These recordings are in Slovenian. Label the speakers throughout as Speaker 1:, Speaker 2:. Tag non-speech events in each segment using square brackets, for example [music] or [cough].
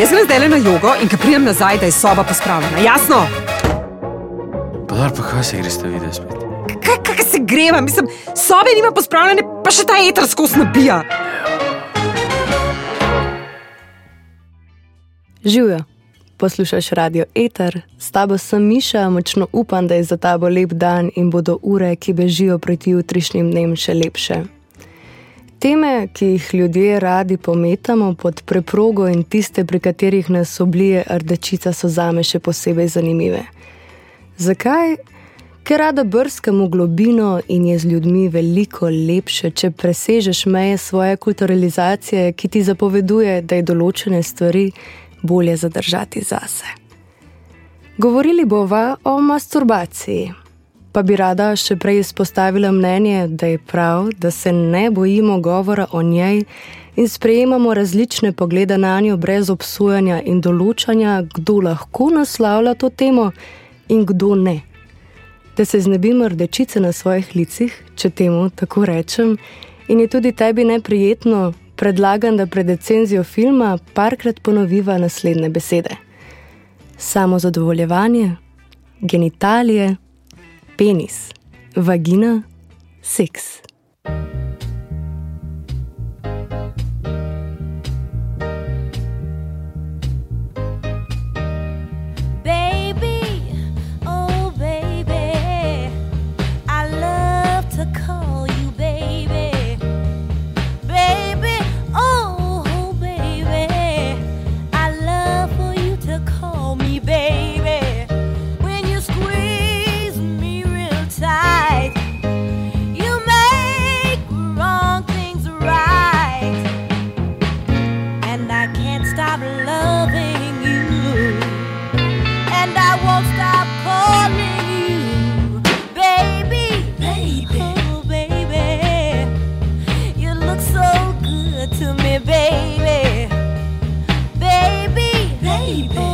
Speaker 1: Jaz grem zdaj le na jogo in ko pridem nazaj, da je soba pospravljena. Jasno?
Speaker 2: Pa, pa kaj se greš videti spet?
Speaker 1: Kaj, kaj se greva? Mislim, sobe nima pospravljene, pa še ta eter skozi nabija.
Speaker 3: Živijo. Poslušaš radio Eter, s tabo sem Miša, močno upam, da je za tabo lep dan in bodo ure, ki bežijo proti jutrišnjim dnem, še lepše. Teme, ki jih ljudje radi pometamo pod preprogo in tiste, pri katerih nas oblije rdečica, so zame še posebej zanimive. Zakaj? Ker rada brskam v globino in je z ljudmi veliko lepše, če presežeš meje svoje kulturalizacije, ki ti zapoveduje, da je določene stvari bolje zadržati zase. Govorili bova o masturbaciji pa bi rada še prej izpostavila mnenje, da je prav, da se ne bojimo govora o njej in sprejemamo različne poglede na njo brez obsojanja in določanja, kdo lahko naslavlja to temo in kdo ne. Da se znebimo rdečice na svojih licih, če temu tako rečem, in je tudi tebi neprijetno, predlagam, da pred recenzijo filma parkrat ponoviva naslednje besede: samo zadovoljevanje, genitalije penis, vagina, seks. to me, baby. Baby, baby.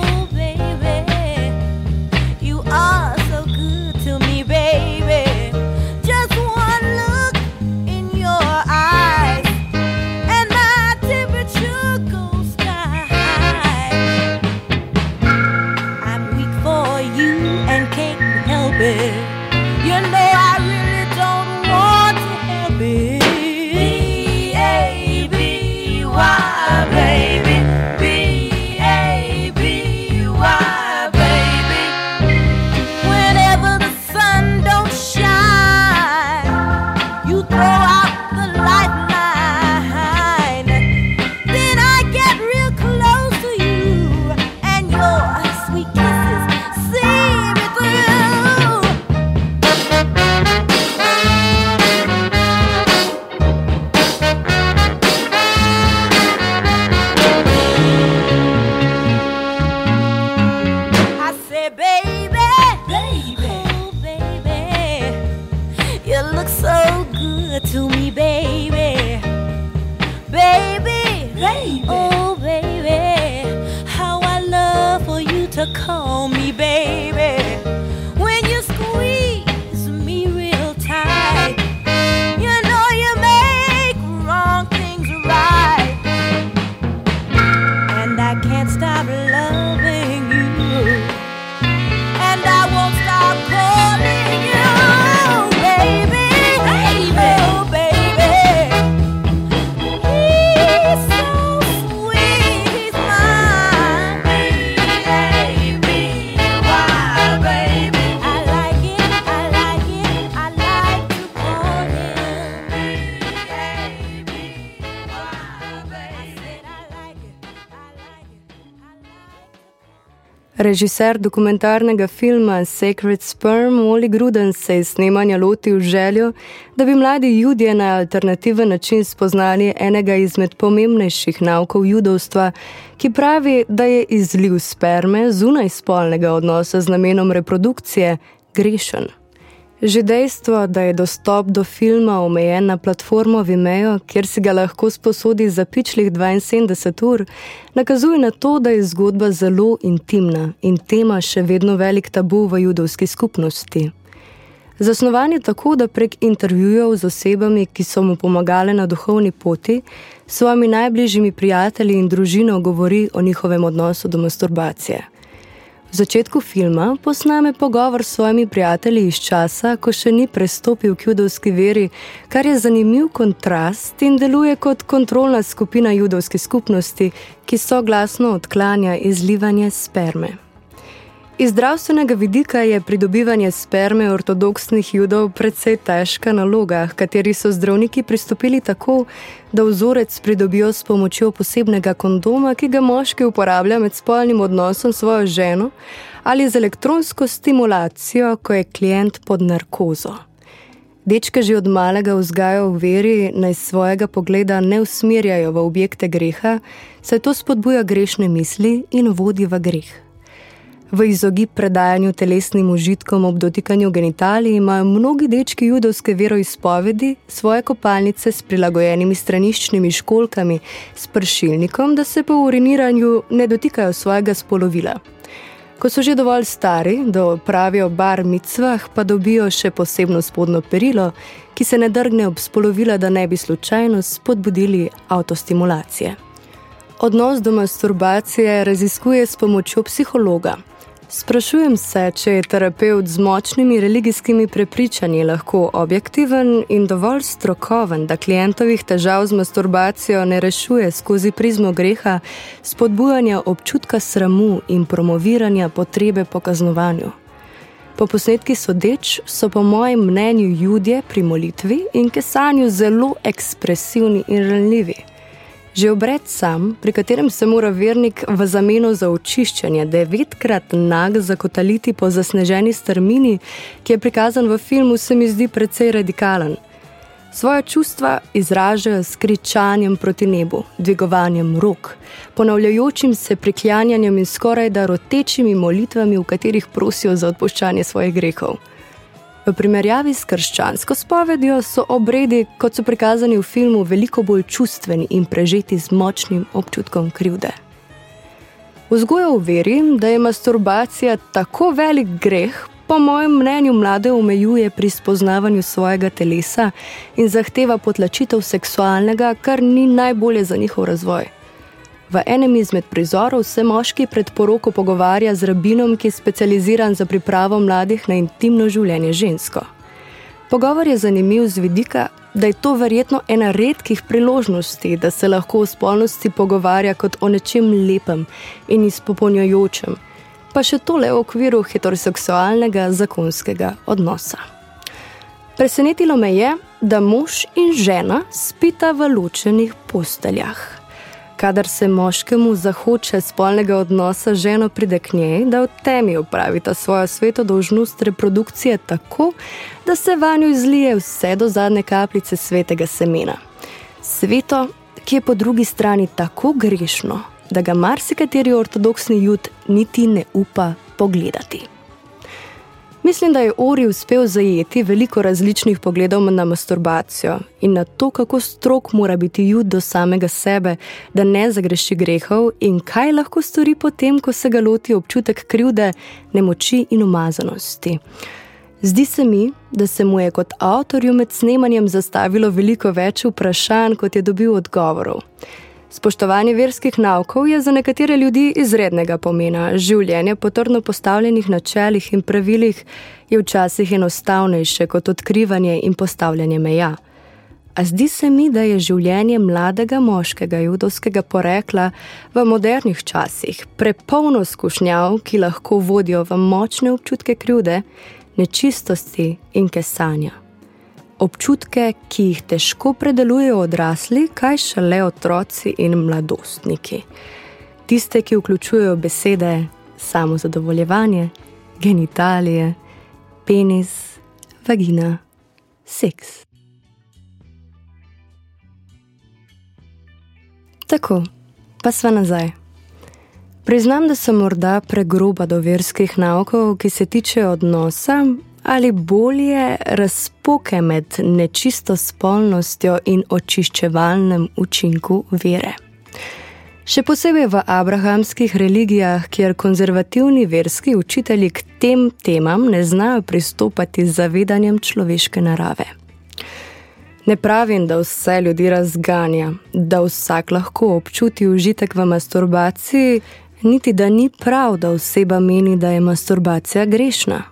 Speaker 3: the call. Režiser dokumentarnega filma Sacred Sperm Oli Gruden se je snemanja lotil željo, da bi mladi judje na alternativen način spoznali enega izmed pomembnejših naukov judovstva, ki pravi, da je izliv sperme zunaj spolnega odnosa z namenom reprodukcije grešen. Že dejstvo, da je dostop do filma omejen na platformo Vimeo, kjer si ga lahko sposodi za pičlih 72 ur, nakazuje na to, da je zgodba zelo intimna in tema še vedno velik tabu v judovski skupnosti.
Speaker 4: Zasnovan je tako, da prek intervjujev z osebami, ki so mu pomagale na duhovni poti, s svojimi najbližjimi prijatelji in družino govori o njihovem odnosu do masturbacije. V začetku filma posname pogovor s svojimi prijatelji iz časa, ko še ni prestopil k judovski veri, kar je zanimiv kontrast in deluje kot kontrolna skupina judovske skupnosti, ki soglasno odklanja izlivanje sperme. Iz zdravstvenega vidika je pridobivanje sperme ortodoksnih judov precej težka naloga, kateri so zdravniki pristopili tako, da vzorec pridobijo s pomočjo posebnega kondoma, ki ga moški uporablja med spolnim odnosom s svojo ženo ali z elektronsko stimulacijo, ko je klient pod narkozo. Dečke že od malega vzgajajo v veri, naj svojega pogleda ne usmerjajo v objekte greha, saj to spodbuja grešne misli in vodi v greh. V izogib predajanju telesnim užitkom ob dotikanju genitalij imajo mnogi dečki judovske veroizpovedi svoje kopalnice s prilagojenimi straniščnimi školkami s pršilnikom, da se po uriniranju ne dotikajo svojega spolovila. Ko so že dovolj stari, da opravijo bar micvah, pa dobijo še posebno spodno perilo, ki se ne drgne ob spolovila, da ne bi slučajno spodbudili avtostimulacije. Odnos do masturbacije raziskuje s pomočjo psihologa. Sprašujem se, če je terapeut z močnimi religijskimi prepričanji lahko objektiven in dovolj strokoven, da klientovih težav z masturbacijo ne rešuje skozi prizmo greha, spodbujanja občutka sramu in promoviranja potrebe po kaznovanju. Po posnetkih sodeč so po mojem mnenju ljudje pri molitvi in kesanju zelo ekspresivni in ranljivi. Že obred sam, pri katerem se mora vernik v zameno za očiščanje devetkrat nag zakotaliti po zasneženi strmini, ki je prikazan v filmu, se mi zdi precej radikalen. Svoje čustva izražajo s kričanjem proti nebu, dvigovanjem rok, ponavljajočim se priklanjanjem in skoraj da rotečimi molitvami, v katerih prosijo za odpuščanje svojih grehov. V primerjavi s krščansko spovedjo so obredi, kot so prikazani v filmu, veliko bolj čustveni in prežeti z močnim občutkom krivde. Vzgoja v veri, da je masturbacija tako velik greh, po mojem mnenju mlade omejuje pri spoznavanju svojega telesa in zahteva potlačitev seksualnega, kar ni najbolje za njihov razvoj. V enem izmed prizorov se moški pred poroko pogovarja z rabinom, ki je specializiran za pripravo mladih na intimno življenje žensko. Pogovor je zanimiv z vidika, da je to verjetno ena redkih priložnosti, da se lahko o spolnosti pogovarja kot o nečem lepem in izpopolnjujočem, pa še tole v okviru heteroseksualnega zakonskega odnosa. Presenetilo me je, da mož in žena spita v ločenih posteljah kadar se moškemu zahoče spolnega odnosa, ženo pride k njej, da v temi opravita svojo sveto dolžnost reprodukcije tako, da se vanjo izlije vse do zadnje kapljice svetega semena. Sveto, ki je po drugi strani tako grešno, da ga marsikateri ortodoksni jud niti ne upa pogledati. Mislim, da je Ori uspel zajeti veliko različnih pogledov na masturbacijo in na to, kako strok mora biti jud do samega sebe, da ne zagreši grehov in kaj lahko stori potem, ko se ga loti občutek krivde, nemoči in umazanosti. Zdi se mi, da se mu je kot avtorju med snemanjem zastavilo veliko več vprašanj, kot je dobil odgovorov. Spoštovanje verskih naukov je za nekatere ljudi izrednega pomena. Življenje po trdno postavljenih načelih in pravilih je včasih enostavnejše kot odkrivanje in postavljanje meja. A zdi se mi, da je življenje mladega moškega judovskega porekla v modernih časih prepolno skušnjav, ki lahko vodijo v močne občutke krivde, nečistosti in kesanja občutke, ki jih težko predelujejo odrasli, kaj šele otroci in mladostniki. Tiste, ki vključujejo besede samozadovoljevanje, genitalije, penis, vagina, seks. Tako, pa sva nazaj. Priznam, da sem morda pregroba do verskih naukov, ki se tiče odnosa, ali bolje razpoke med nečisto spolnostjo in očiščevalnem učinku vere. Še posebej v abrahamskih religijah, kjer konzervativni verski učitelji k tem temam ne znajo pristopati z zavedanjem človeške narave. Ne pravim, da vse ljudi razganja, da vsak lahko občuti užitek v masturbaciji, niti da ni prav, da oseba meni, da je masturbacija grešna.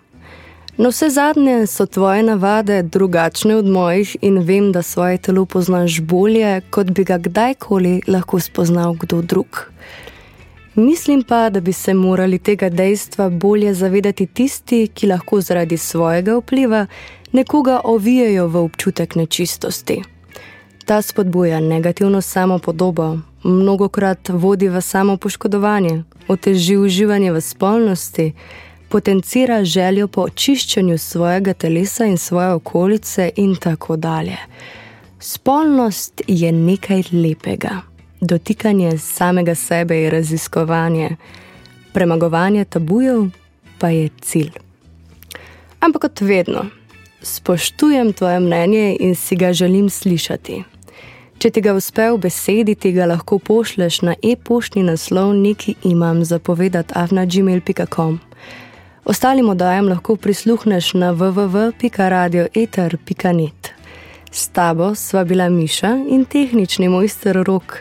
Speaker 4: No, vse zadnje so tvoje navade drugačne od mojih in vem, da svoje telo poznaš bolje, kot bi ga kdajkoli lahko spoznal kdo drug. Mislim pa, da bi se morali tega dejstva bolje zavedati tisti, ki lahko zaradi svojega vpliva nekoga ovijajo v občutek nečistosti. Ta spodbuja negativno samopodobo, mnogokrat vodi v samo poškodovanje, oteži uživanje v spolnosti, potencira željo po očiščanju svojega telesa in svoje okolice, in tako dalje. Spolnost je nekaj lepega, dotikanje samega sebe je raziskovanje, premagovanje tabujev pa je cilj. Ampak kot vedno, spoštujem tvoje mnenje in si ga želim slišati. Če ti ga uspe v besedi, ti ga lahko pošleš na e-poštni naslov neki imam zapovedati avna.gmail.com. Ostalim oddajam lahko prisluhneš na www.radioeter.net. S tabo sva bila Miša in tehnični mojster rok.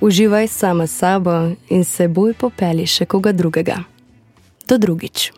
Speaker 4: Uživaj sama sabo in seboj popeli še koga drugega. Do drugič.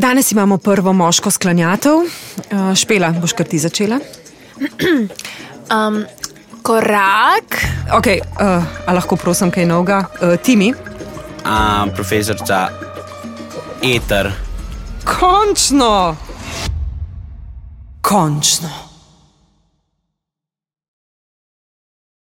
Speaker 1: Danes imamo prvo moško sklanjatev. Uh, špela, boš kar ti začela? [clears throat]
Speaker 5: um, korak.
Speaker 1: Okay, uh, a lahko prosim kaj novega? Uh, Timi?
Speaker 6: Uh, profesorica Eter.
Speaker 1: Končno! Končno!